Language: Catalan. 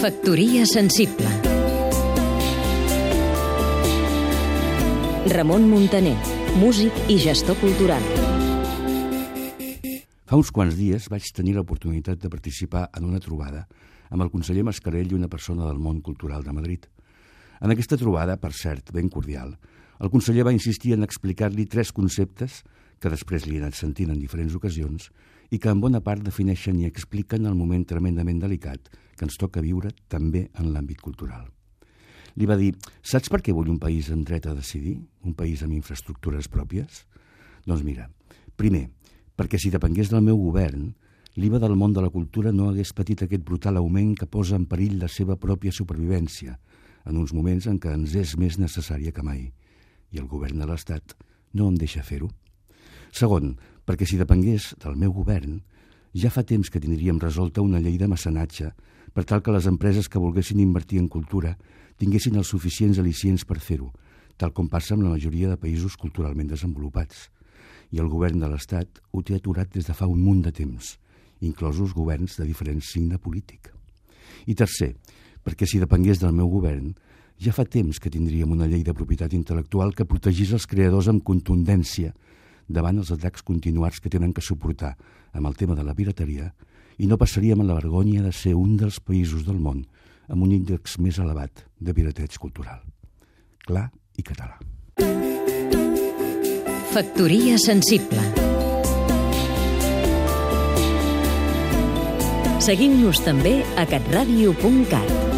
Factoria sensible Ramon Muntaner, músic i gestor cultural. Fa uns quants dies vaig tenir l'oportunitat de participar en una trobada amb el conseller Mascarell i una persona del món cultural de Madrid. En aquesta trobada, per cert, ben cordial, el conseller va insistir en explicar-li tres conceptes que després li he anat sentint en diferents ocasions i que en bona part defineixen i expliquen el moment tremendament delicat que ens toca viure també en l'àmbit cultural li va dir «Saps per què vull un país amb dret a decidir? Un país amb infraestructures pròpies?» Doncs mira, primer, perquè si depengués del meu govern, l'IVA del món de la cultura no hagués patit aquest brutal augment que posa en perill la seva pròpia supervivència, en uns moments en què ens és més necessària que mai. I el govern de l'Estat no em deixa fer-ho. Segon, perquè si depengués del meu govern, ja fa temps que tindríem resolta una llei de mecenatge per tal que les empreses que volguessin invertir en cultura tinguessin els suficients al·licients per fer-ho, tal com passa amb la majoria de països culturalment desenvolupats. I el govern de l'Estat ho té aturat des de fa un munt de temps, inclosos governs de diferent signe polític. I tercer, perquè si depengués del meu govern, ja fa temps que tindríem una llei de propietat intel·lectual que protegís els creadors amb contundència davant els atacs continuats que tenen que suportar amb el tema de la pirateria i no passaríem a la vergonya de ser un dels països del món amb un índex més elevat de pirateig cultural. Clar i català. Factoria sensible Seguim-nos també a catradio.cat